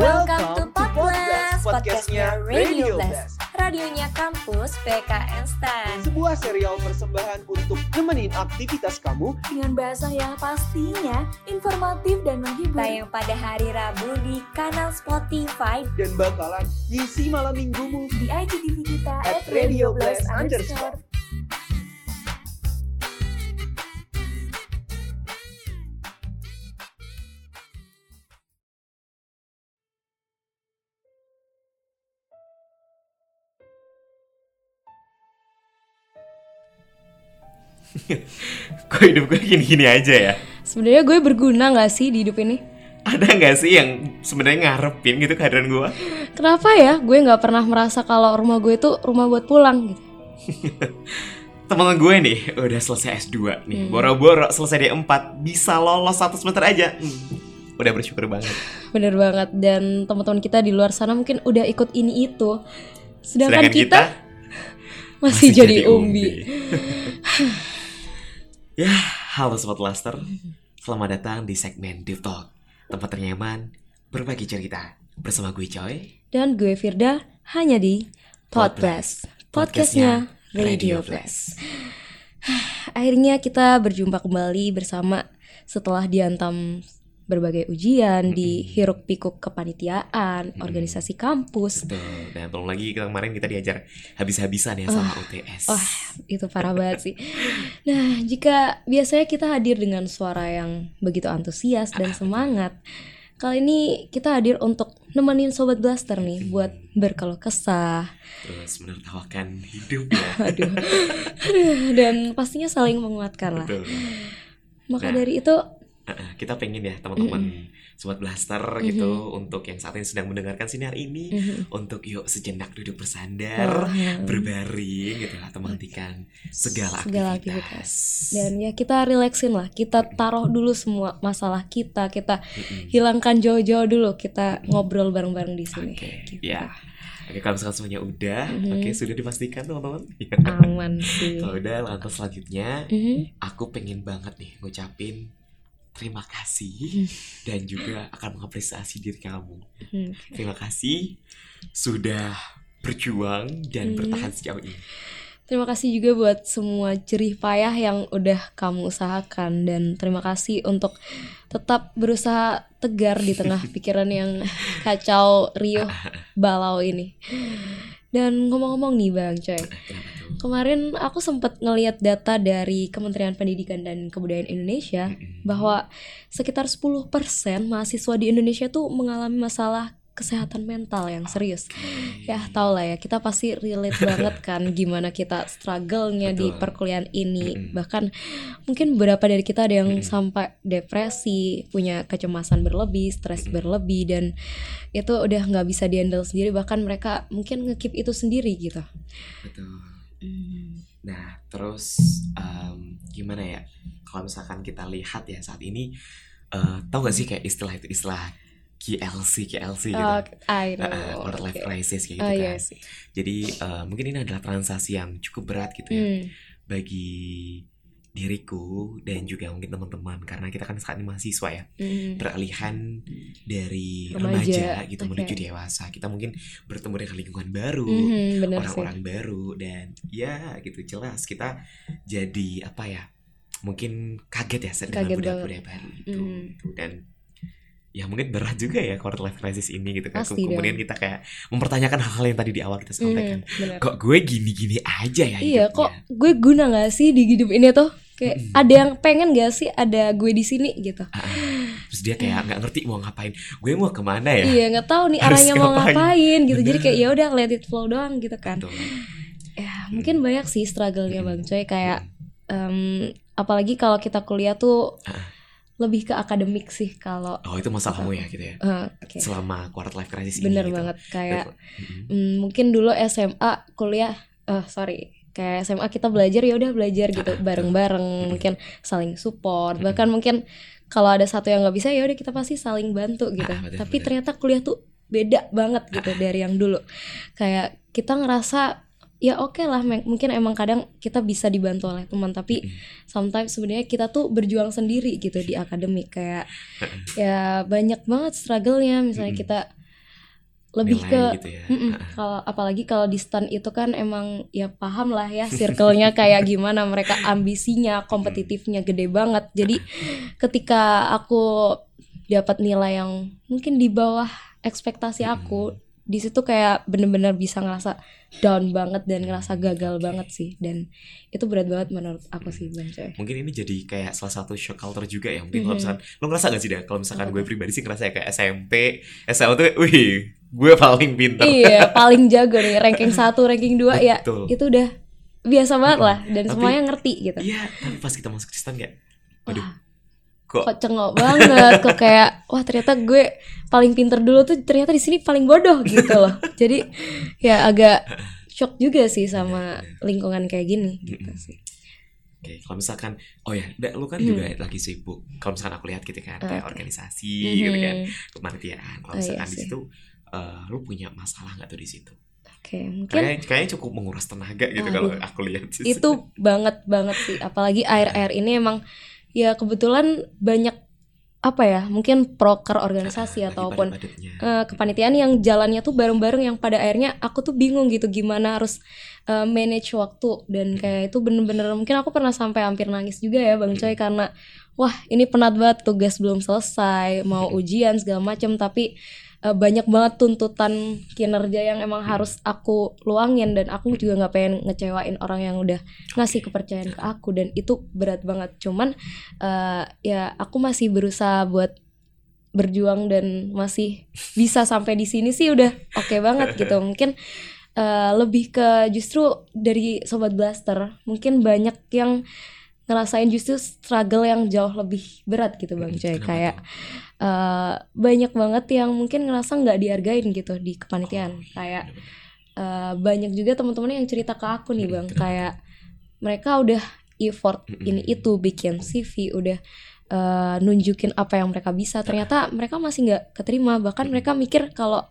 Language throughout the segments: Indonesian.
Welcome to Podcast, podcastnya Radio Blast, radionya kampus PKN Stan. Sebuah serial persembahan untuk nemenin aktivitas kamu Dengan bahasa yang pastinya informatif dan menghibur. Tayang pada hari Rabu di kanal Spotify dan bakalan ngisi malam minggumu. di IGTV kita At Radio Blast underscore. Kok hidup gue gini-gini aja ya? Sebenarnya gue berguna nggak sih di hidup ini? Ada nggak sih yang sebenarnya ngarepin gitu kehadiran gue? Kenapa ya gue nggak pernah merasa kalau rumah gue itu rumah buat pulang gitu? Teman gue nih udah selesai S2 nih, boro-boro selesai D4 bisa lolos satu semester aja. Hmm, Udah bersyukur banget. Bener banget dan teman-teman kita di luar sana mungkin udah ikut ini itu. Sedangkan, Sedangkan kita, masih, jadi, umbi. Ya, halo Sobat Laster. Selamat datang di segmen Deep Talk. Tempat ternyaman berbagi cerita bersama gue Coy. Dan gue Firda hanya di Podblast. Podblast, podcastnya Radio Blast. Akhirnya kita berjumpa kembali bersama setelah diantam berbagai ujian di hiruk pikuk kepanitiaan, organisasi kampus, Betul. Dan belum lagi kemarin kita diajar habis-habisan ya sama UTS. Wah, itu parah banget sih. Nah, jika biasanya kita hadir dengan suara yang begitu antusias dan semangat, kali ini kita hadir untuk nemenin sobat blaster nih buat berkeluh kesah. Terus menertawakan hidup ya. Aduh. Dan pastinya saling menguatkan lah. Betul. Maka Nah. dari itu, kita pengen ya teman-teman sobat blaster gitu untuk yang saat ini sedang mendengarkan sinar ini untuk yuk sejenak duduk bersandar Mhm. berbaring gitu atau menghentikan segala, Segala aktivitas. dan ya kita relaksin lah, kita taruh dulu semua masalah kita, kita Mm-mm. hilangkan jauh-jauh dulu, kita ngobrol bareng-bareng di sini. Oke, Gitu. ya. Oke, kalau misalkan semuanya udah, Mhm. oke sudah dipastikan teman-teman. Aman sih. Kalau udah, lantas selanjutnya Mhm. aku pengen banget nih ngucapin terima Hmm. kasih dan juga akan mengapresiasi diri kamu. Mhm. Terima kasih sudah berjuang dan Hmm. bertahan sejauh ini. Terima kasih juga buat semua jerih payah yang udah kamu usahakan dan terima kasih untuk tetap berusaha tegar di tengah pikiran yang kacau, riuh, balau ini. Dan ngomong-ngomong nih Bang Coy, kemarin aku sempat ngeliat data dari Kementerian Pendidikan dan Kebudayaan Indonesia bahwa sekitar 10% mahasiswa di Indonesia tuh mengalami masalah kesehatan mental yang serius. Ya tau lah ya, kita pasti relate banget kan gimana kita struggle-nya di perkuliahan ini. Mm-mm. Bahkan mungkin beberapa dari kita ada yang Mm-mm. sampai depresi, punya kecemasan berlebih, stres Mm-mm. berlebih dan itu udah nggak bisa dihandle sendiri. Bahkan mereka mungkin ngekip itu sendiri gitu. Betul. Nah, terus em, gimana ya? Kalau misalkan kita lihat ya saat ini, eh tahu gak sih kayak istilah itu istilah KLC, KLC gitu. Oh, I know. Uh, quarter life Oke. crisis kayak gitu Oh kan. iya sih. Jadi eh, mungkin ini adalah transaksi yang cukup berat gitu ya Hmm. bagi diriku dan juga mungkin teman-teman karena kita kan saat ini mahasiswa ya Hmm. peralihan dari Remaja, remaja, gitu oke. menuju dewasa kita mungkin bertemu dengan lingkungan baru Mhm, bener sih. orang-orang baru dan ya gitu jelas kita jadi apa ya mungkin kaget ya dengan budaya-budaya baru itu gitu. dan ya mungkin berat juga ya quarter life crisis ini gitu kan Pasti kemudian kita kayak mempertanyakan hal-hal yang tadi di awal kita sampaikan bener. kok gue gini-gini aja ya Iya, hidupnya? kok gue guna gak sih di hidup ini tuh? Kayak Mm-mm. ada yang pengen gak sih ada gue di sini gitu? Ah. terus dia kayak nggak ngerti mau ngapain gue mau ke mana ya Iya, nggak tahu nih arahnya mau ngapain. gitu. Jadi kayak ya udah let it flow doang gitu kan. Betul. Ya, mungkin banyak sih struggle-nya Bang Coy kayak Hmm. em, apalagi kalau kita kuliah tuh Ah. Lebih ke akademik sih kalau oh itu masalah kamu ya gitu ya eh, oke. selama quarter life crisis Bener ini gitu. banget kayak Mhm. mm, mungkin dulu SMA kuliah eh sorry kayak SMA kita belajar ya udah belajar gitu Ah, bareng-bareng mungkin saling support bahkan mungkin kalau ada satu yang nggak bisa ya udah kita pasti saling bantu gitu Ah, betul, tapi betul. ternyata kuliah tuh beda banget gitu dari yang dulu kayak kita ngerasa ya oke lah. Me- mungkin emang kadang kita bisa dibantu oleh teman tapi sometimes sebenarnya kita tuh berjuang sendiri gitu di akademik. Kayak ya banyak banget struggle-nya. Misalnya kita lebih nilai ke gitu ya. Ah, kalau apalagi kalau di stan itu kan emang ya paham lah ya circle-nya kayak gimana. Mereka ambisinya kompetitifnya gede banget. Jadi ketika aku dapat nilai yang mungkin di bawah ekspektasi aku di situ kayak bener-bener bisa ngerasa down banget dan ngerasa gagal banget sih. Dan itu berat banget menurut aku sih bang coy. Mungkin ini jadi kayak salah satu shock culture juga ya. Mungkin kalau Mhm. misalkan lo ngerasa gak sih dah kalau misalkan gue pribadi sih ngerasa kayak SMP SMA tuh wih gue paling pinter. Iya paling jago nih. Ranking 1 ranking 2 ya itu udah biasa banget lah. Dan Tapi- semuanya ngerti gitu. iya tapi pas kita masuk di stan kayak waduh Wah. Kok kok cengok banget kok kayak wah ternyata gue paling pinter dulu tuh ternyata di sini paling bodoh gitu loh jadi ya agak shock juga sih sama lingkungan kayak gini gitu sih Oke, kalau misalkan, oh ya, lu kan Hmm. juga lagi sibuk. Kalau misalkan aku lihat gitu kan, kayak Oke. organisasi gitu kan, kepanitiaan. Kalau Oh, iya misalkan di sih. situ, eh, lu punya masalah nggak tuh di situ? oke mungkin Kayaknya, kayaknya cukup menguras tenaga gitu Aduh. kalau aku lihat sih. itu banget banget sih apalagi air-air ini emang ya kebetulan banyak apa ya mungkin proker organisasi Lagi ataupun eh, kepanitiaan yang jalannya tuh bareng-bareng yang pada akhirnya aku tuh bingung gitu gimana harus eh, manage waktu. Dan kayak itu bener-bener mungkin aku pernah sampai hampir nangis juga ya bang Coy karena wah ini penat banget tugas belum selesai mau ujian segala macam tapi eh, banyak banget tuntutan kinerja yang emang harus aku luangin dan aku juga nggak pengen ngecewain orang yang udah ngasih kepercayaan ke aku dan itu berat banget. Cuman eh, ya aku masih berusaha buat berjuang dan masih bisa sampai di sini sih udah oke banget gitu. Mungkin eh, lebih ke justru dari sobat blaster mungkin banyak yang ngerasain justru struggle yang jauh lebih berat gitu bang Coy. Kenapa kayak eh, banyak banget yang mungkin ngerasa nggak dihargain gitu di kepanitiaan. Oh, kayak bener-bener. eh, banyak juga teman-teman yang cerita ke aku nih bang. Kenapa? kayak mereka udah effort ini itu bikin CV udah eh, nunjukin apa yang mereka bisa. Ternyata mereka masih nggak keterima. Bahkan mereka mikir kalau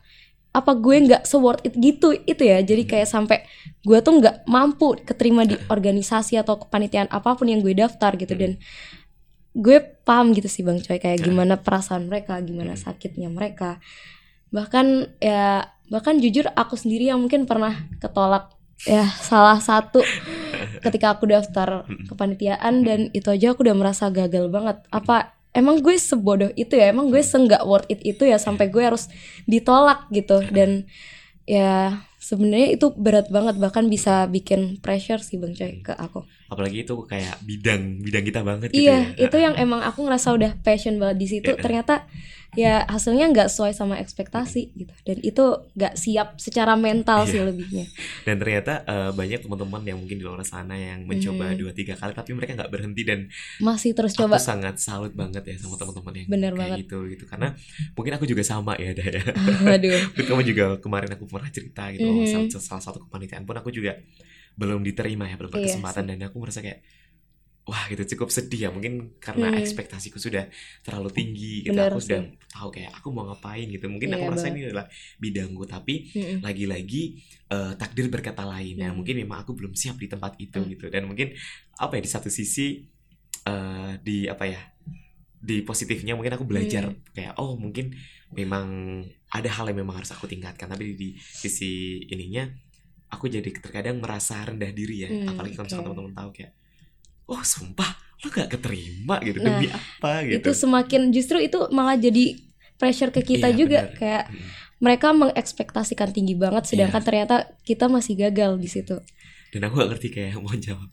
apa gue nggak se-worth it gitu itu ya. Jadi kayak sampai gue tuh nggak mampu keterima di organisasi atau kepanitiaan apa pun yang gue daftar gitu. Dan gue paham gitu sih bang coy kayak gimana perasaan mereka gimana sakitnya mereka. Bahkan ya bahkan jujur aku sendiri yang mungkin pernah ketolak ya salah satu ketika aku daftar kepanitiaan dan itu aja aku udah merasa gagal banget. Apa emang gue sebodoh itu ya emang gue senggak worth it itu ya sampai gue harus ditolak gitu. Dan ya sebenarnya itu berat banget bahkan bisa bikin pressure sih bang coy ke aku Apalagi itu kayak bidang bidang kita banget gitu iya ya. itu yang emang aku ngerasa udah passion banget di situ Iya. ternyata ya hasilnya nggak sesuai sama ekspektasi gitu dan itu nggak siap secara mental sih Iya. lebihnya Dan ternyata eh, banyak teman-teman yang mungkin di luar sana yang mencoba dua tiga kali tapi mereka nggak berhenti dan masih terus aku coba sangat salut banget ya sama teman-teman yang Bener kayak banget. gitu gitu karena mungkin aku juga sama ya Dah ya. aduh kamu juga kemarin aku pernah cerita gitu Mhm. salah, salah satu kepanitiaan pun aku juga belum diterima ya belum Iya berkesempatan dan aku merasa kayak wah gitu cukup sedih ya mungkin karena Hmm. ekspektasiku sudah terlalu tinggi gitu Bener aku sudah sih. tahu kayak aku mau ngapain gitu mungkin aku Iya merasa banget. ini adalah bidangku tapi Mm-mm. lagi-lagi eh, takdir berkata lain ya Hmm. mungkin memang aku belum siap di tempat itu Hmm. gitu dan mungkin apa ya di satu sisi eh, di apa ya di positifnya mungkin aku belajar Hmm. kayak oh mungkin memang ada hal yang memang harus aku tingkatkan tapi di sisi ininya aku jadi terkadang merasa rendah diri ya Hmm, apalagi kalau misalkan oke. teman-teman tahu kayak oh sumpah lo gak keterima gitu Nah, demi apa gitu itu semakin justru itu malah jadi pressure ke kita Iya, juga benar. kayak Mm. mereka mengekspektasikan tinggi banget Iya. sedangkan ternyata kita masih gagal di situ dan aku gak ngerti kayak mau jawab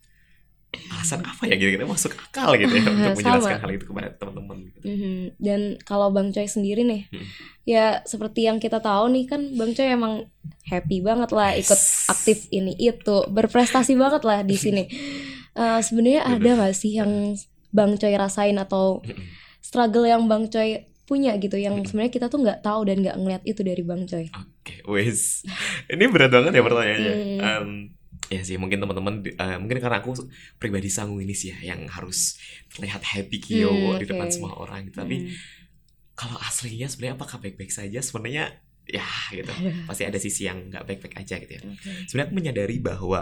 alasan apa ya gitu kita masuk akal gitu ya untuk Sama. menjelaskan hal itu kepada teman-teman gitu. Mhm. Dan kalau Bang Coy sendiri nih, Hmm. ya seperti yang kita tahu nih kan Bang Coy emang happy banget lah ikut aktif ini itu, berprestasi banget lah di sini. Eh, Sebenarnya ada nggak sih yang Bang Coy rasain atau struggle yang Bang Coy punya gitu, yang sebenarnya kita tuh nggak tahu dan nggak ngeliat itu dari Bang Coy. Oke, wes. Ini berat banget ya pertanyaannya. Hmm. Em, ya sih, mungkin teman-teman, eh, mungkin karena aku pribadi sanguinis ya, yang harus terlihat happy kio Hmm, di depan semua orang. gitu. Tapi Hmm. kalau aslinya sebenarnya apakah baik-baik saja? Sebenarnya ya gitu. Pasti ada sisi yang nggak baik-baik aja gitu ya. Oke. Sebenarnya aku menyadari bahwa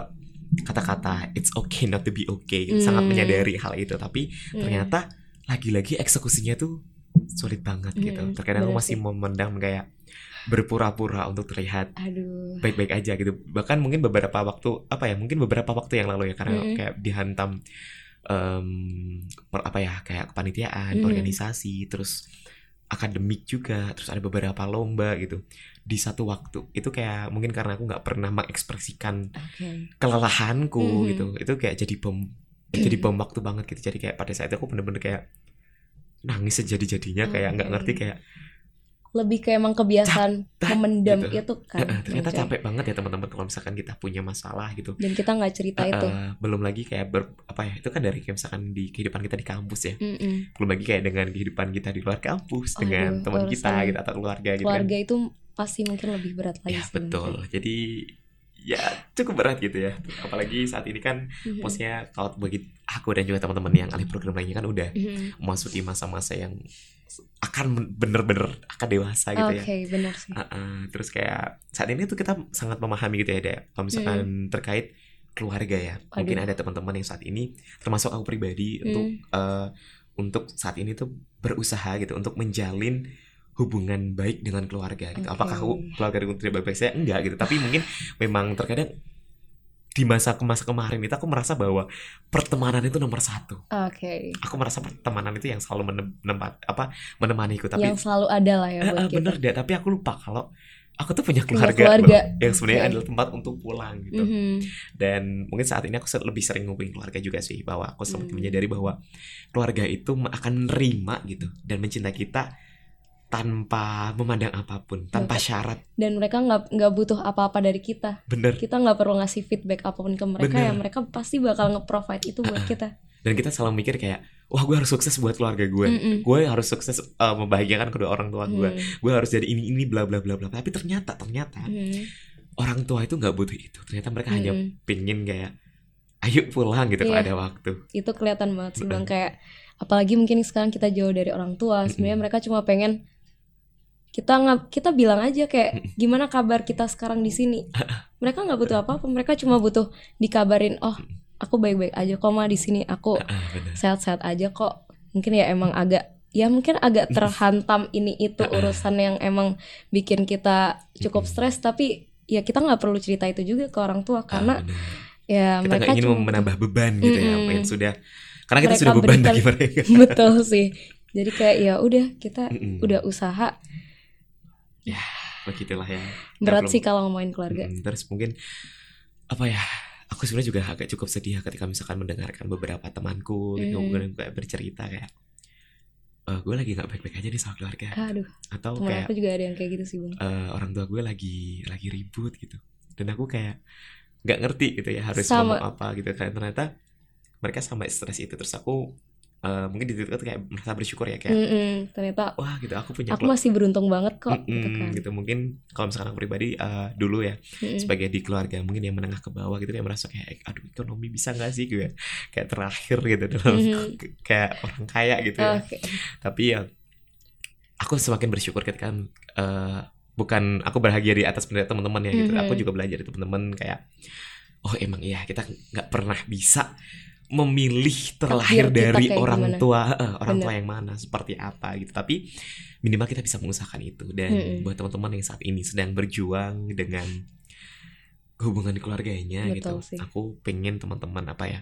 kata-kata it's okay not to be okay Hmm. sangat menyadari hal itu. Tapi Hmm. ternyata lagi-lagi eksekusinya tuh sulit banget gitu Mm-mm, terkadang aku masih sih. memendam kayak berpura-pura untuk terlihat aduh. baik-baik aja gitu. Bahkan mungkin beberapa waktu apa ya mungkin beberapa waktu yang lalu ya karena Mm-mm. kayak dihantam em, per- apa ya kayak kepanitiaan Mm. organisasi terus akademik juga terus ada beberapa lomba gitu. Di satu waktu itu kayak mungkin karena aku nggak pernah mengekspresikan oke. kelelahanku Mhm. gitu. Itu kayak jadi bom jadi bom waktu banget gitu. Jadi kayak pada saat itu aku bener-bener kayak nangis sejadi-jadinya kayak nggak ngerti kayak lebih kayak emang kebiasaan Capek memendam gitu. itu kan "Eh, ternyata Coy. capek banget ya teman-teman kalau misalkan kita punya masalah gitu dan kita nggak cerita itu Eh, belum lagi kayak ber, apa ya itu kan dari kayak misalkan di kehidupan kita di kampus ya Mm-mm. belum lagi kayak dengan kehidupan kita di luar kampus dengan Aduh, teman kita gitu atau keluarga gitu keluarga kan itu pasti mungkin lebih berat lagi ya betul Coy. jadi ya cukup berat gitu ya apalagi saat ini kan Mhm. maksudnya kalau bagi aku dan juga teman-teman yang ahli program lainnya kan udah Mhm. memasuki masa-masa yang akan bener-bener akan dewasa gitu Oke, ya benar sih. Uh, uh, terus kayak saat ini tuh kita sangat memahami gitu ya Dea kalau misalkan terkait keluarga ya mungkin Aduh. ada teman-teman yang saat ini termasuk aku pribadi untuk Hmm. uh, untuk saat ini tuh berusaha gitu untuk menjalin hubungan baik dengan keluarga gitu. Oke. Apakah aku keluarga aku tidak baik-baik saya enggak gitu, tapi mungkin memang terkadang di masa ke masa kemarin itu aku merasa bahwa pertemanan itu nomor satu. Oke. Aku merasa pertemanan itu yang selalu menem, menempat apa menemaniku, tapi Yang selalu ada lah ya buat eh, kita. bener deh, tapi aku lupa kalau aku tuh punya Punya keluarga, keluarga. loh, yang sebenarnya Oke. adalah tempat untuk pulang gitu. Mhm. Dan mungkin saat ini aku lebih sering ngubungin keluarga juga sih bahwa aku semakin Hmm. menyadari bahwa keluarga itu akan menerima gitu dan mencintai kita tanpa memandang apa pun, tanpa syarat. Dan mereka nggak nggak butuh apa-apa dari kita. Bener. Kita nggak perlu ngasih feedback apa pun ke mereka Bener. ya mereka pasti bakal nge-provide itu buat kita. Dan kita selalu mikir kayak, wah gue harus sukses buat keluarga gue. Mm-mm. Gue harus sukses uh, membahagiakan kedua orang tua gue. Hmm. Gue harus jadi ini ini bla bla bla bla. Tapi ternyata ternyata Hmm. orang tua itu nggak butuh itu. Ternyata mereka hanya Mm-mm. pingin kayak ayo pulang gitu kalau Iya. ada waktu. itu kelihatan banget sih bang kayak apalagi mungkin sekarang kita jauh dari orang tua sebenarnya mereka cuma pengen kita nggak kita bilang aja kayak gimana kabar kita sekarang di sini mereka nggak butuh apa-apa mereka cuma butuh dikabarin oh aku baik-baik aja kok mah di sini aku Ah, sehat-sehat aja kok mungkin ya emang agak ya mungkin agak terhantam ini itu urusan yang emang bikin kita cukup Mm-mm. stres tapi ya kita nggak perlu cerita itu juga ke orang tua Ah, karena ya kita mereka ingin cuma menambah beban gitu ya Mm-mm. yang sudah karena kita sudah beban berikan- bagi mereka. betul sih jadi kayak ya udah kita Mm-mm. udah usaha begitulah ya. berat belum- sih kalau ngomongin keluarga Mm, terus mungkin apa ya? Aku sebenarnya juga agak cukup sedih ketika misalkan mendengarkan beberapa temanku gitu Mm. mungkin kayak bercerita kayak "Eh, gue lagi nggak baik-baik aja nih sama keluarga aduh atau kayak aku juga ada yang kayak gitu sih bang eh, orang tua gue lagi lagi ribut gitu dan aku kayak nggak ngerti gitu ya harus Sama. ngomong apa gitu kan ternyata mereka sampai stres itu terus aku eh, mungkin di titik itu kayak merasa bersyukur ya kayak Mm-mm, ternyata wah gitu aku punya aku masih beruntung banget kok Mm-mm, gitu kan gitu mungkin kalau misalkan aku pribadi eh, dulu ya Mm-mm. sebagai di keluarga mungkin yang menengah ke bawah gitu kayak merasa kayak aduh ekonomi bisa nggak sih gue kayak terakhir gitu dalam Mhm. kayak orang kaya gitu ya Oke. tapi ya aku semakin bersyukur ketika eh, bukan aku bahagia di atas penderitaan teman-teman ya gitu Mhm. aku juga belajar dari teman-teman kayak oh emang iya kita nggak pernah bisa memilih terlahir dari orang gimana. tua eh, orang tua Bener. yang mana seperti apa gitu tapi minimal kita bisa mengusahakan itu dan Mm-mm. buat teman-teman yang saat ini sedang berjuang dengan hubungan keluarganya gitu Betul sih. aku pengen teman-teman apa ya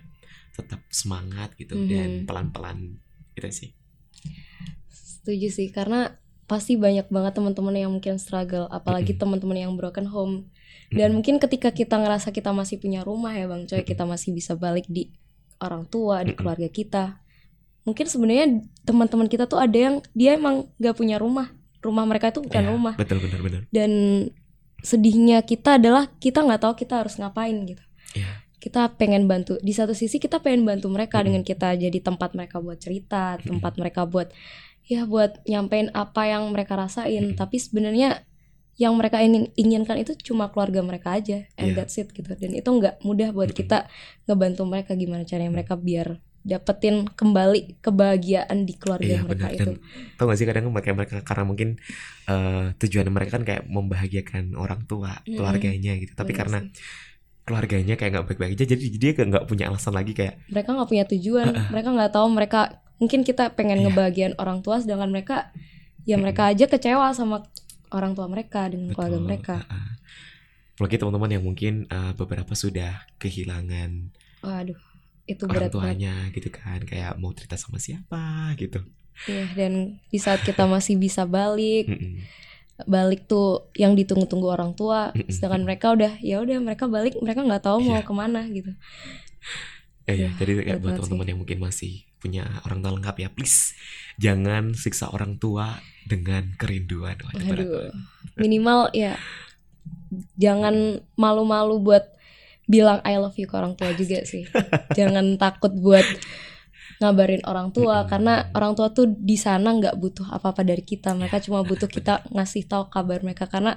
tetap semangat gitu Mhm. dan pelan-pelan gitu sih setuju sih karena pasti banyak banget teman-teman yang mungkin struggle apalagi Mm-mm. teman-teman yang broken home dan mungkin ketika kita ngerasa kita masih punya rumah ya bang coy kita masih bisa balik di orang tua di keluarga kita. Mungkin sebenarnya teman-teman kita tuh ada yang dia emang gak punya rumah. Rumah mereka itu bukan Ya, rumah. betul benar benar dan sedihnya kita adalah kita nggak tahu kita harus ngapain gitu. Iya. kita pengen bantu di satu sisi kita pengen bantu mereka Mm-mm. dengan kita jadi tempat mereka buat cerita tempat mereka buat ya buat nyampein apa yang mereka rasain. Mm-mm. tapi sebenarnya yang mereka ingin inginkan itu cuma keluarga mereka aja and Iya. that's it gitu dan itu nggak mudah buat Mm-mm. kita ngebantu mereka gimana caranya mereka biar dapetin kembali kebahagiaan di keluarga Iya mereka benar itu dan tau gak sih kadang mereka mereka karena mungkin eh, tujuan mereka kan kayak membahagiakan orang tua Mm-mm. keluarganya gitu tapi Bener karena sih. keluarganya kayak nggak baik-baik aja jadi dia nggak punya alasan lagi kayak mereka nggak punya tujuan mereka nggak tahu mereka mungkin kita pengen Iya. ngebahagiain orang tua sedangkan mereka ya Mm-mm. mereka aja kecewa sama orang tua mereka dengan keluarga Betul, mereka. uh-uh. Apalagi teman-teman yang mungkin uh, beberapa sudah kehilangan waduh itu orang berat banget. tuanya gitu kan kayak mau cerita sama siapa gitu. Iya, dan di saat kita masih bisa balik balik tuh yang ditunggu-tunggu orang tua sedangkan mereka udah ya udah mereka balik mereka nggak tahu mau Iya. ke mana gitu Ya, ya, Ya, jadi kayak buat teman-teman yang mungkin masih punya orang tua lengkap ya, please jangan siksa orang tua dengan kerinduan. Wah, berat aduh banget. minimal ya jangan malu-malu buat bilang I love you ke orang tua juga sih. Jangan takut buat ngabarin orang tua karena orang tua tuh di sana nggak butuh apa-apa dari kita. Mereka cuma butuh kita ngasih tahu kabar mereka. Karena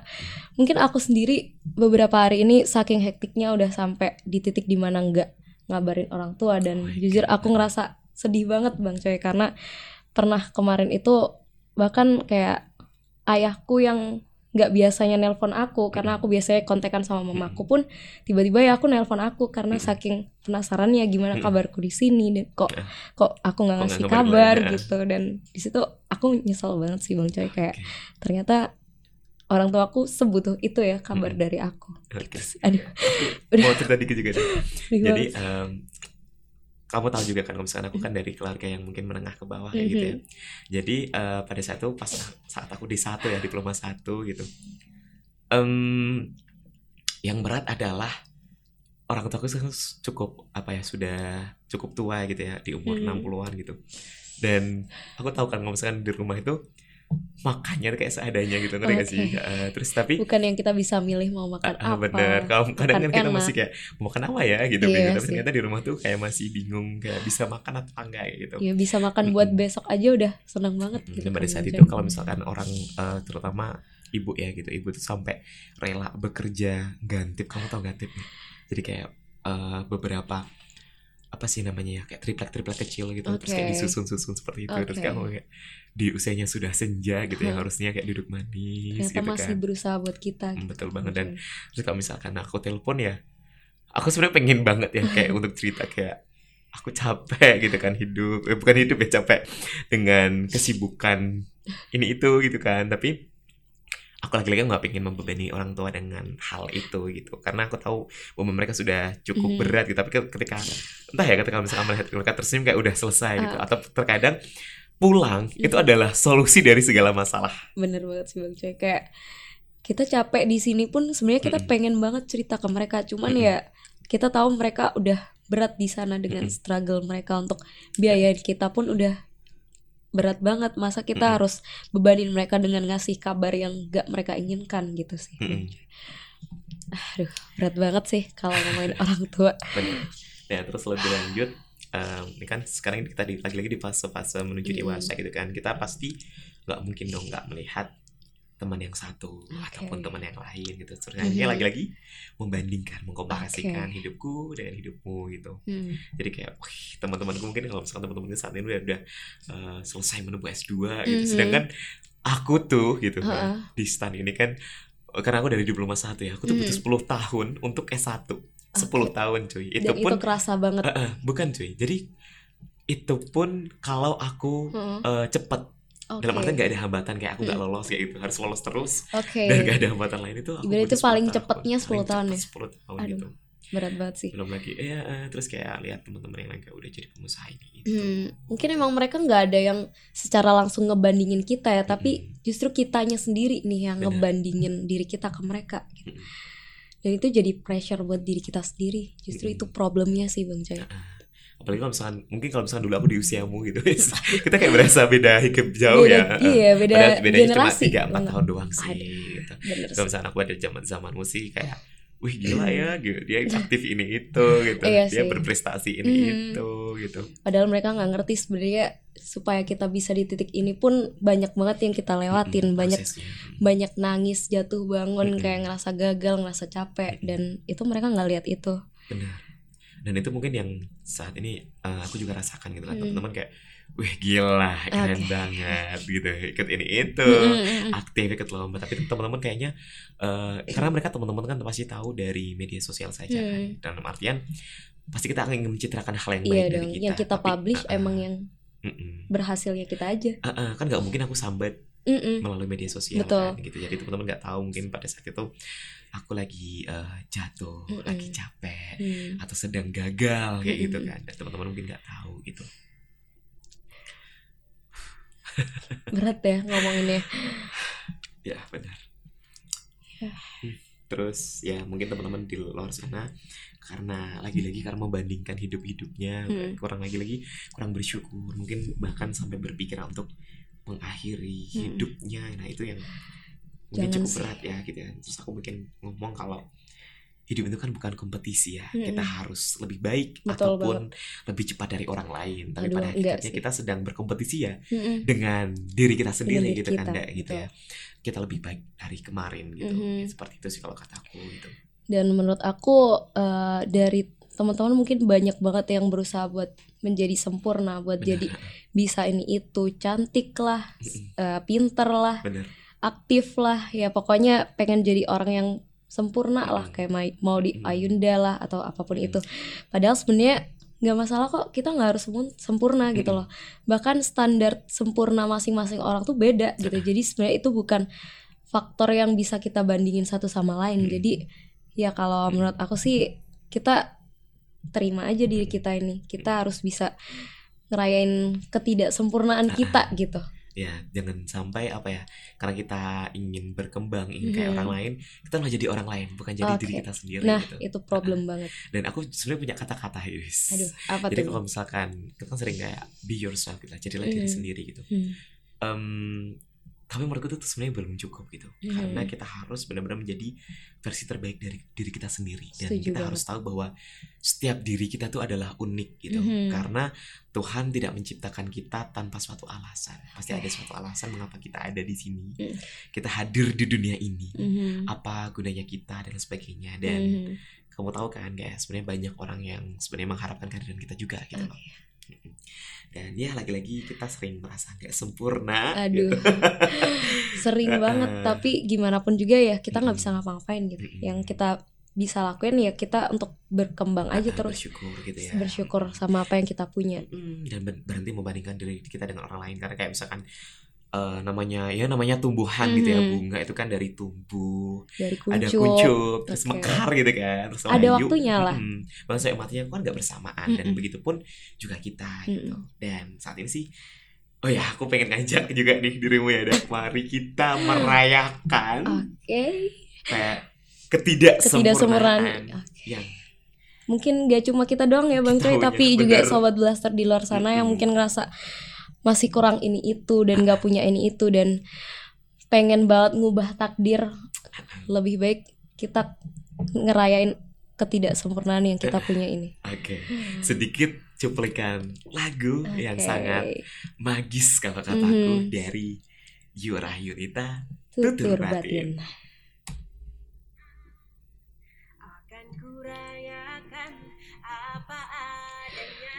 mungkin aku sendiri beberapa hari ini saking hektiknya udah sampai di titik di mana nggak ngabarin orang tua dan Oh jujur aku ngerasa sedih banget bang coy karena pernah kemarin itu bahkan kayak ayahku yang nggak biasanya nelpon aku karena aku biasanya kontekan sama mamaku pun tiba-tiba ya aku nelpon aku karena saking penasarannya gimana kabarku di sini dan kok kok aku nggak ngasih kabar ya? gitu. Dan di situ aku nyesel banget sih bang coy kayak ternyata orang tua aku sebutuh itu ya kabar Mm. dari aku Oke. aduh Mau cerita dikit juga deh. Jadi em, kamu tahu juga kan kalau misalkan aku kan dari keluarga yang mungkin menengah ke bawah kayak gitu ya. Jadi eh, pada saat itu pas saat aku di satu ya diploma satu gitu. Em, yang berat adalah orang tua aku cukup apa ya sudah cukup tua gitu ya di umur Hmm. 60-an gitu. Dan aku tahu kan kalau misalkan di rumah itu makannya tuh kayak seadanya gitu ngerti gak sih? Eh, terus tapi bukan yang kita bisa milih mau makan Ah, apa bener. Kalau kadang kan kita enak. masih kayak mau makan apa ya gitu, Iya gitu. Tapi sih. ternyata di rumah tuh kayak masih bingung kayak bisa makan atau enggak gitu. ya bisa makan buat Mm-mm. besok aja udah senang banget Mm, gitu Dan pada kan, saat itu kalau misalkan orang eh, terutama ibu ya gitu, ibu tuh sampai rela bekerja gantip. Kamu tau gantip nih? Jadi kayak eh, beberapa apa sih namanya ya kayak triplek triplek kecil gitu terus kayak Oke. disusun-susun seperti itu terus Oke. kayak kamu kayak di usianya sudah senja gitu ya harusnya kayak duduk manis ternyata gitu masih kan berusaha buat kita Hmm, gitu betul banget. Bang Dan. Terus kalau misalkan aku telepon ya, aku sebenarnya pengen banget ya kayak untuk cerita kayak aku capek gitu kan hidup, eh, bukan hidup ya capek dengan kesibukan ini itu gitu kan. Tapi aku lagi-lagi nggak pengen membebani orang tua dengan hal itu gitu, karena aku tahu bahwa mereka sudah cukup Mhm. berat gitu. Tapi ketika entah ya ketika misalkan melihat mereka tersenyum kayak udah selesai gitu, Ah. atau terkadang pulang itu Mhm. adalah solusi dari segala masalah. bener banget sih bang Coy kayak kita capek di sini pun sebenarnya kita Mm-mm. pengen banget cerita ke mereka cuman Mm-mm. ya kita tahu mereka udah berat di sana dengan Mm-mm. struggle mereka untuk biaya kita pun udah berat banget masa kita Mm-mm. harus bebanin mereka dengan ngasih kabar yang gak mereka inginkan gitu sih Coy. aduh berat banget sih kalau ngomongin orang tua Bener. Nah terus lebih lanjut em, ini kan sekarang kita di, lagi-lagi di fase-fase menuju Hmm. dewasa gitu kan kita pasti nggak mungkin dong nggak melihat teman yang satu ataupun teman yang lain gitu terus Mhm. akhirnya lagi-lagi membandingkan mengkomparasikan hidupku dengan hidupmu gitu Hmm. jadi kayak wih teman-temanku mungkin kalau misalkan teman-temanku saat ini udah, udah eh, selesai menempuh S2 gitu Mhm. sedangkan aku tuh gitu kan Ha-ha. di stan ini kan karena aku dari diploma satu ya aku tuh butuh Mhm. 10 tahun untuk S1 10 Oke. tahun cuy itu dan pun itu kerasa banget Eh, eh, bukan cuy. Jadi itu pun kalau aku Heeh. eh, cepet Oke. dalam artian nggak ada hambatan kayak aku nggak Mm. lolos kayak gitu harus lolos terus Oke. dan nggak ada hambatan lain itu aku itu paling 10 tahun. cepetnya 10 Paling tahun ya? 10 tahun Aduh. gitu berat banget sih belum lagi ya eh, terus kayak lihat teman-teman yang lain kayak udah jadi pengusaha ini gitu. Hmm, mungkin emang mereka nggak ada yang secara langsung ngebandingin kita ya, tapi justru kitanya sendiri nih yang Benar. ngebandingin diri kita ke mereka. gitu. Mm. Dan itu jadi pressure buat diri kita sendiri. Justru Mm. itu problemnya sih bang Coy. Apalagi kalau misalkan mungkin kalau misalkan dulu aku di usiamu gitu kita kayak berasa beda hidup jauh beda, ya Iya beda Padahal cuma generasi. 3 4 Bener. tahun doang sih Aduh. gitu. Kalau misalnya aku ada zaman zamanmu sih kayak wih gila ya gitu dia aktif ini itu gitu Iya dia sih. berprestasi ini Mhm. itu gitu Padahal mereka nggak ngerti sebenarnya supaya kita bisa di titik ini pun banyak banget yang kita lewatin, Mm-mm, banyak prosesnya. banyak nangis jatuh bangun Mm-mm. kayak ngerasa gagal, ngerasa capek Mm-mm. dan itu mereka nggak lihat itu. benar dan itu mungkin yang saat ini uh, aku juga rasakan gitu kan teman-teman kayak wih gila keren Oke. banget gitu ikut ini itu Mm-mm. aktif ikut lomba tapi teman-teman kayaknya uh, karena mereka teman-teman kan pasti tahu dari media sosial saja kan. Hmm. dalam artian pasti kita akan mencitrakan hal yang Iya baik dari dong, kita yang kita Tapi, publish uh-uh. emang yang Mm-mm. berhasilnya kita aja Ah, ah, kan nggak mungkin aku sambat Mm-mm. melalui media sosial Betul. kan gitu jadi teman-teman nggak tahu mungkin pada saat itu aku lagi eh, jatuh Mm-mm. lagi capek Hmm. atau sedang gagal kayak gitu Mm-mm. kan dan teman-teman mungkin nggak tahu gitu berat ya ngomonginnya ya benar Ya. Hmm, terus ya mungkin teman-teman di luar sana karena lagi-lagi karena membandingkan hidup-hidupnya Hmm. kurang lagi-lagi kurang bersyukur mungkin bahkan sampai berpikir untuk mengakhiri Hmm. hidupnya nah itu yang mungkin Jangan cukup sih. berat ya gitu ya terus aku mungkin ngomong kalau hidup itu kan bukan kompetisi ya Hmm. kita harus lebih baik Betul ataupun lebih cepat dari orang lain tapi Aduh, pada sih. kita sedang berkompetisi ya Mm-mm. dengan diri kita sendiri diri gitu kan kita, Nda, gitu betul. ya kita lebih baik dari kemarin gitu Mhm. seperti itu sih kalau kataku gitu dan menurut aku eh, dari teman-teman mungkin banyak banget yang berusaha buat menjadi sempurna buat jadi bisa ini itu cantik lah Mm-mm. eh, pinter lah bener aktif lah ya pokoknya pengen jadi orang yang sempurna lah kayak mau di. Ayunda lah atau apa pun itu. Padahal sebenarnya nggak masalah kok kita nggak harus sempurna gitu loh. Bahkan standar sempurna masing-masing orang tuh beda gitu. Jadi sebenarnya itu bukan faktor yang bisa kita bandingin satu sama lain. Jadi ya kalau menurut aku sih kita terima aja diri kita ini. Kita harus bisa ngerayain ketidaksempurnaan kita gitu. Ya jangan sampai apa ya karena kita ingin berkembang ingin kayak Mhm. orang lain kita malah jadi orang lain bukan jadi diri Oke. kita sendiri nah gitu. itu problem banget. Dan aku sebenarnya punya kata-kata Iris aduh apa jadi tuh? kalau misalkan kita kan sering kayak be yourself kita jadilah diri Mhm. sendiri gitu. Hmm. Em, tapi menurutku itu sebenarnya belum cukup gitu Mhm. karena kita harus benar-benar menjadi versi terbaik dari diri kita sendiri dan Setuju kita banget. harus tahu bahwa setiap diri kita tuh adalah unik gitu Mhm. karena Tuhan tidak menciptakan kita tanpa suatu alasan pasti ada suatu alasan mengapa kita ada di sini Mhm. kita hadir di dunia ini Mhm. apa gunanya kita dan sebagainya dan Mhm. kamu tahu kan kayak sebenarnya banyak orang yang sebenarnya mengharapkan kehadiran kita juga gitu loh Mm-mm. Dan ya lagi-lagi kita sering merasa nggak sempurna Aduh, gitu. sering banget. Tapi gimana pun juga ya kita nggak bisa ngapa-ngapain gitu. Yang kita bisa lakuin ya kita untuk berkembang aja Ah, terus bersyukur gitu ya bersyukur sama apa yang kita punya. Dan ber- berhenti membandingkan diri kita dengan orang lain karena kayak misalkan eh, namanya ya namanya tumbuhan gitu ya Mhm. bunga itu kan dari tumbuh Dari ada kuncup. kuncup terus Oke. mekar gitu kan terus Ada layu. waktunya lah. Mm-mm. masa matinya kan nggak bersamaan dan Mm-mm. begitu pun juga kita gitu Mm-mm. dan saat ini sih oh ya aku pengen ngajak juga nih dirimu ya Dan mari kita merayakan Oke. kayak ketidaksempurnaan. Oke. yang Mungkin gak cuma kita doang ya Bang Taunya, tapi juga bener. sobat blaster di luar sana yang Mm-mm. mungkin ngerasa masih kurang ini itu dan gak punya ini itu dan pengen banget ngubah takdir. Lebih baik kita ngerayain ketidaksempurnaan yang kita punya ini. Oke, sedikit cuplikan lagu yang Oke. sangat magis kalau kataku Mhm. dari Yura Yunita. tutur Tutur batin. batin. akan kurayakan apa adanya.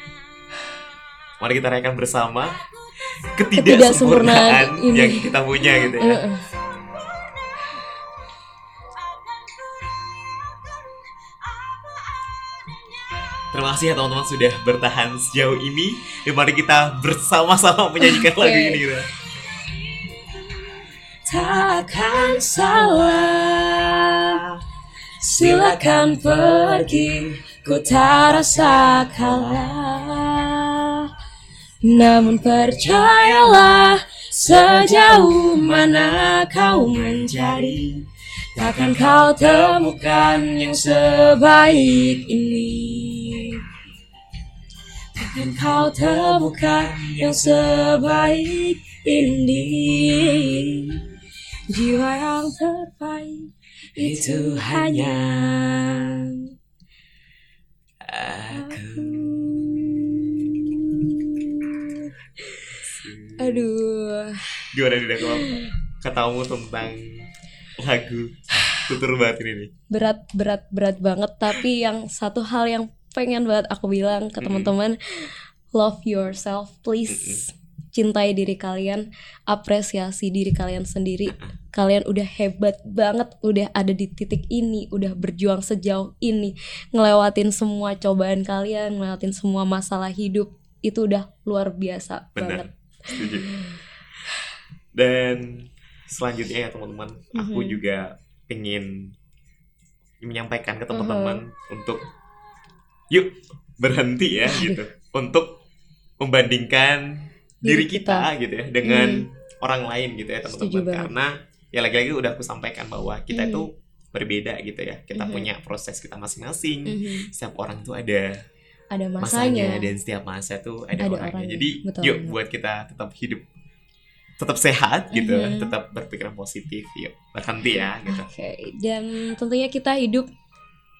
Mari kita rayakan bersama Ketidaksempurnaan ketidaksempurnaan ini. yang kita punya gitu ya. Terima kasih ya teman-teman sudah bertahan sejauh ini. Dan mari kita bersama-sama menyanyikan Oke. lagu ini gitu. Takkan salah Silakan pergi Ku tak rasa kalah Namun percayalah Sejauh mana kau mencari Takkan kau temukan yang sebaik ini Takkan kau temukan yang sebaik ini Jiwa yang terbaik itu hanya Aku. Aduh. Gimana nih kalau katamu tentang lagu tutur batin ini? berat berat berat banget. Tapi yang satu hal yang pengen banget aku bilang ke teman-teman love yourself please. Cintai diri kalian apresiasi diri kalian sendiri. Kalian udah hebat banget udah ada di titik ini udah berjuang sejauh ini. Ngelewatin semua cobaan kalian ngelewatin semua masalah hidup itu udah luar biasa banget. Setuju dan selanjutnya ya teman-teman aku Mhm. juga pengen menyampaikan ke teman-teman untuk yuk berhenti ya gitu untuk membandingkan diri, Diri kita, kita. gitu ya dengan Hmm. orang lain gitu ya teman-teman karena ya lagi-lagi udah aku sampaikan bahwa kita Mhm. itu berbeda gitu ya kita Mhm. punya proses kita masing-masing Mhm. setiap orang tuh ada Ada masanya, masanya. dan setiap masa tuh ada, Ada orangnya. orangnya, Jadi betul yuk banget. buat kita tetap hidup tetap sehat gitu, Mhm. tetap berpikiran positif, yuk berhenti ya gitu. Oke, dan tentunya kita hidup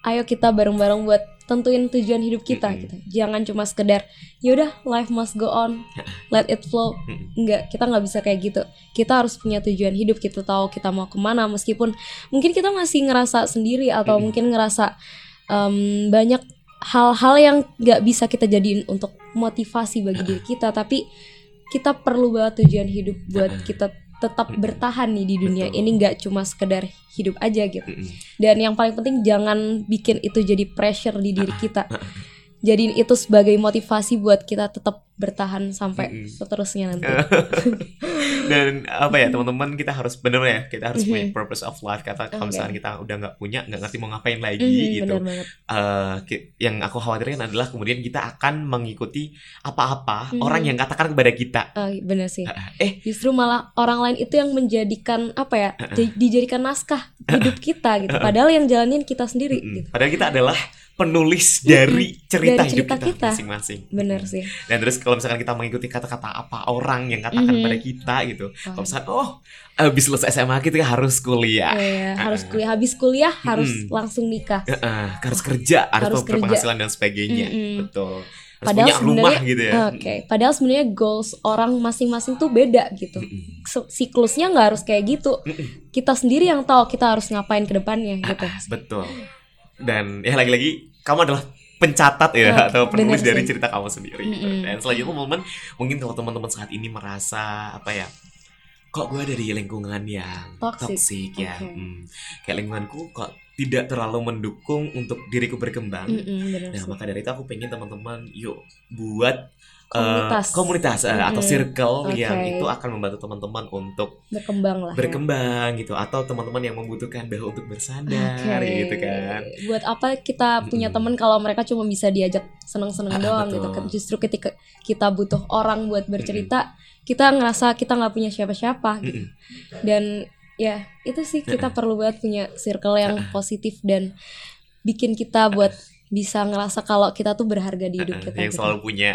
ayo kita bareng-bareng buat tentuin tujuan hidup kita Mm-mm. gitu. Jangan cuma sekedar yaudah life must go on, let it flow. Enggak, kita nggak bisa kayak gitu. Kita harus punya tujuan hidup, kita tahu kita mau ke mana meskipun mungkin kita masih ngerasa sendiri atau Mm-mm. mungkin ngerasa em, banyak hal-hal yang nggak bisa kita jadiin untuk motivasi bagi diri kita, tapi kita perlu banget tujuan hidup buat kita tetap bertahan nih di dunia Betul. ini nggak cuma sekedar hidup aja gitu. Dan yang paling penting jangan bikin itu jadi pressure di diri kita. Jadiin itu sebagai motivasi buat kita tetap bertahan sampai Mm-mm. seterusnya nanti. Dan apa ya teman-teman kita harus bener ya kita harus punya Mhm. purpose of life kata kalau misalnya kita udah nggak punya nggak ngerti mau ngapain lagi gitu. benar banget. Eh, ki- yang aku khawatirkan adalah kemudian kita akan mengikuti apa-apa Mhm. orang yang katakan kepada kita. Ah, benar sih. Eh Justru malah orang lain itu yang menjadikan apa ya? di- dijadikan naskah hidup kita gitu. Padahal yang jalanin kita sendiri Mm-mm. gitu. Padahal kita adalah penulis dari cerita Dari hidup cerita kita, kita. masing-masing. Benar sih. Dan terus kalau misalkan kita mengikuti kata-kata apa orang yang katakan Mhm. pada kita gitu. Wah. Kalau misalkan oh habis lulus SMA kita harus kuliah. Iya, harus kuliah habis kuliah harus Mm-mm. langsung nikah. Heeh, harus kerja, harus, Harus kerja. berpenghasilan dan sebagainya. Mm-mm. Betul. Harus Padahal punya rumah gitu ya. Oke, padahal sebenarnya goals orang masing-masing tuh beda gitu. Mm-mm. Se- Siklusnya nggak harus kayak gitu. Mm-mm. Kita sendiri yang tahu kita harus ngapain ke depannya gitu. Ah, betul. Dan ya lagi-lagi kamu adalah pencatat ya Oh, atau penulis dari sih. cerita kamu sendiri. gitu. Mm-mm. Dan selanjutnya teman-teman mungkin kalau teman-teman saat ini merasa apa ya? Kok gue ada di lingkungan yang Toxic. toxic ya? Oke. Hmm. Kayak lingkunganku kok tidak terlalu mendukung untuk diriku berkembang. Mm-mm, bener Nah, sih. maka dari itu aku pengen teman-teman yuk buat Komunitas. komunitas eh, atau Mm-mm. circle Oke. yang itu akan membantu teman-teman untuk berkembang lah. ya. berkembang gitu atau teman-teman yang membutuhkan bahu untuk bersandar Oke. gitu kan. Buat apa kita punya teman kalau mereka cuma bisa diajak seneng-seneng Ah, doang betul. gitu. Justru ketika kita butuh orang buat bercerita, kita ngerasa kita nggak punya siapa-siapa gitu. Mm-mm. Dan ya itu sih kita perlu banget punya circle yang positif dan bikin kita buat bisa ngerasa kalau kita tuh berharga di hidup Eh, kita. yang gitu. selalu punya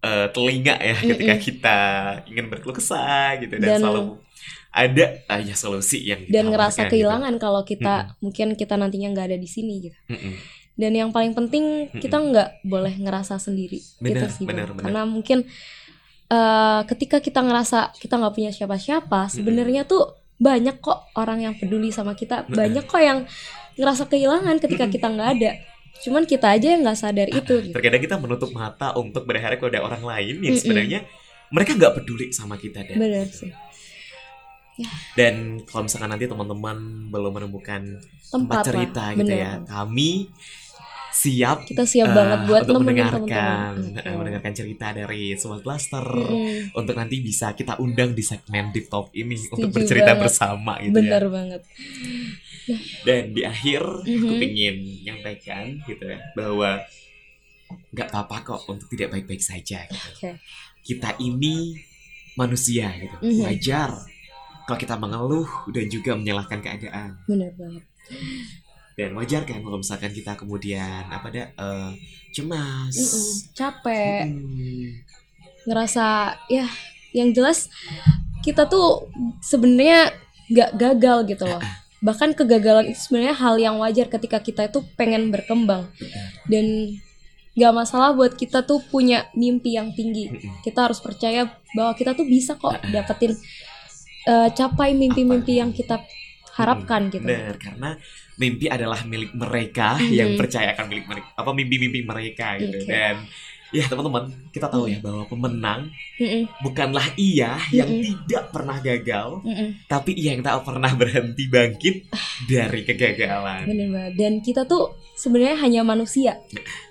eh, telinga ya ketika Mm-mm. kita ingin berkeluh kesah gitu dan, Dan- selalu ada ah, ya solusi yang dan ngerasa gitu. kehilangan kalau kita mungkin kita nantinya nggak ada di sini gitu. Mm-mm. Dan yang paling penting kita nggak boleh ngerasa sendiri Benar, itu sih benar, Bang. benar. karena mungkin eh, ketika kita ngerasa kita nggak punya siapa-siapa sebenarnya tuh banyak kok orang yang peduli sama kita Mm-mm. banyak kok yang ngerasa kehilangan ketika Mm-mm. kita nggak ada cuman kita aja yang nggak sadar itu gitu. Terkadang kita menutup mata untuk berharap kepada orang lain yang Mm-mm. sebenarnya mereka nggak peduli sama kita dan benar sih dan kalau misalkan nanti teman-teman belum menemukan tempat tempat cerita lah gitu benar. ya kami siap kita siap eh, banget buat untuk mendengarkan teman-teman eh, mendengarkan cerita dari Sobat Blaster Mm-mm. untuk nanti bisa kita undang di segmen Deep Talk ini untuk Setuju bercerita banget. bersama gitu benar ya. banget Dan di akhir aku Mhm. ingin menyampaikan gitu ya bahwa nggak apa-apa kok untuk tidak baik-baik saja. Gitu. Kita ini manusia gitu, Mhm. wajar kalau kita mengeluh dan juga menyalahkan keadaan. benar banget Dan wajar kan kalau misalkan kita kemudian apa ada eh, cemas, Mm-mm. capek Hmm, ngerasa ya yang jelas kita tuh sebenarnya nggak gagal gitu loh bahkan kegagalan itu sebenarnya hal yang wajar ketika kita itu pengen berkembang dan nggak masalah buat kita tuh punya mimpi yang tinggi kita harus percaya bahwa kita tuh bisa kok dapetin eh, capai mimpi-mimpi yang kita harapkan gitu Benar, karena mimpi adalah milik mereka Mhm. yang percaya akan milik mereka apa mimpi-mimpi mereka gitu. Hmm. Dan ya teman-teman, kita tahu ya bahwa pemenang Mm-mm, bukanlah ia yang Mhm. tidak pernah gagal, mm-mm. tapi ia yang tak pernah berhenti bangkit dari kegagalan. Bener banget. Dan kita tuh sebenarnya hanya manusia.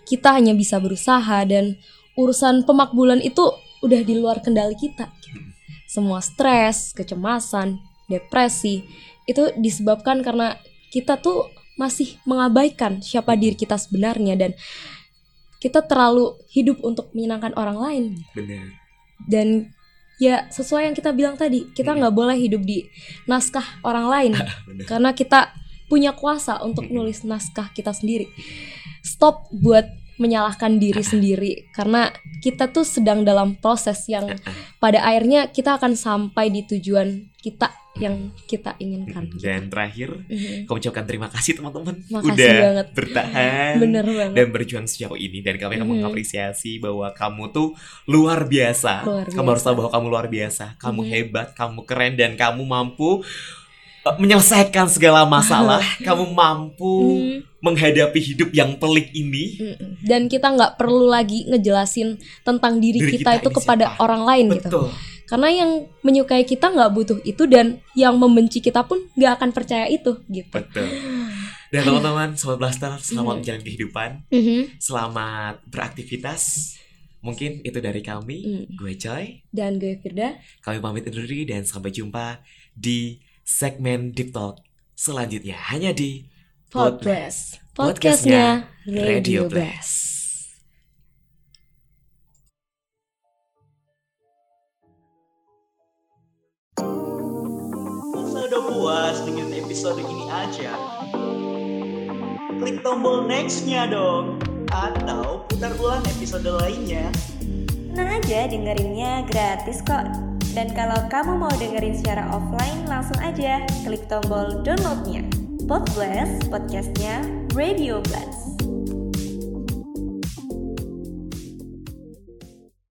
Kita hanya bisa berusaha dan urusan pemakbulan itu udah di luar kendali kita. Semua stres, kecemasan, depresi itu disebabkan karena kita tuh masih mengabaikan siapa diri kita sebenarnya dan kita terlalu hidup untuk menyenangkan orang lain. Bener. Dan ya sesuai yang kita bilang tadi kita Hmm. nggak boleh hidup di naskah orang lain. Karena kita punya kuasa untuk nulis naskah kita sendiri. Stop buat menyalahkan diri sendiri. Karena kita tuh sedang dalam proses yang pada akhirnya kita akan sampai di tujuan kita yang kita inginkan dan terakhir Mhm. kami ucapkan terima kasih teman-teman Makasih udah banget. bertahan bener banget dan berjuang sejauh ini dan kami akan Mhm. mengapresiasi bahwa kamu tuh luar biasa. Luar Kamu harus biasa. tahu bahwa kamu luar biasa, kamu Mhm. hebat, kamu keren dan kamu mampu uh, menyelesaikan segala masalah. kamu mampu Mhm. menghadapi hidup yang pelik ini. Dan kita nggak perlu lagi ngejelasin tentang diri, Diri kita, kita itu kepada siapa. orang lain gitu Betul. Karena yang menyukai kita nggak butuh itu dan yang membenci kita pun nggak akan percaya itu gitu Betul. Dan teman-teman, sobat blaster, selamat Mhm. menjalani kehidupan, Mhm. selamat beraktivitas. Mungkin itu dari kami, Mm. gue Joy. dan gue Firda Kami pamit undur diri dan sampai jumpa di segmen Deep Talk selanjutnya hanya di Podcast Podcastnya podcastnya Radio Radio Blast. Episode ini aja? Klik tombol next-nya dong. Atau putar ulang episode lainnya. Tenang aja dengerinnya gratis kok. Dan kalau kamu mau dengerin secara offline langsung aja klik tombol downloadnya. Podblast podcastnya Radio Blast.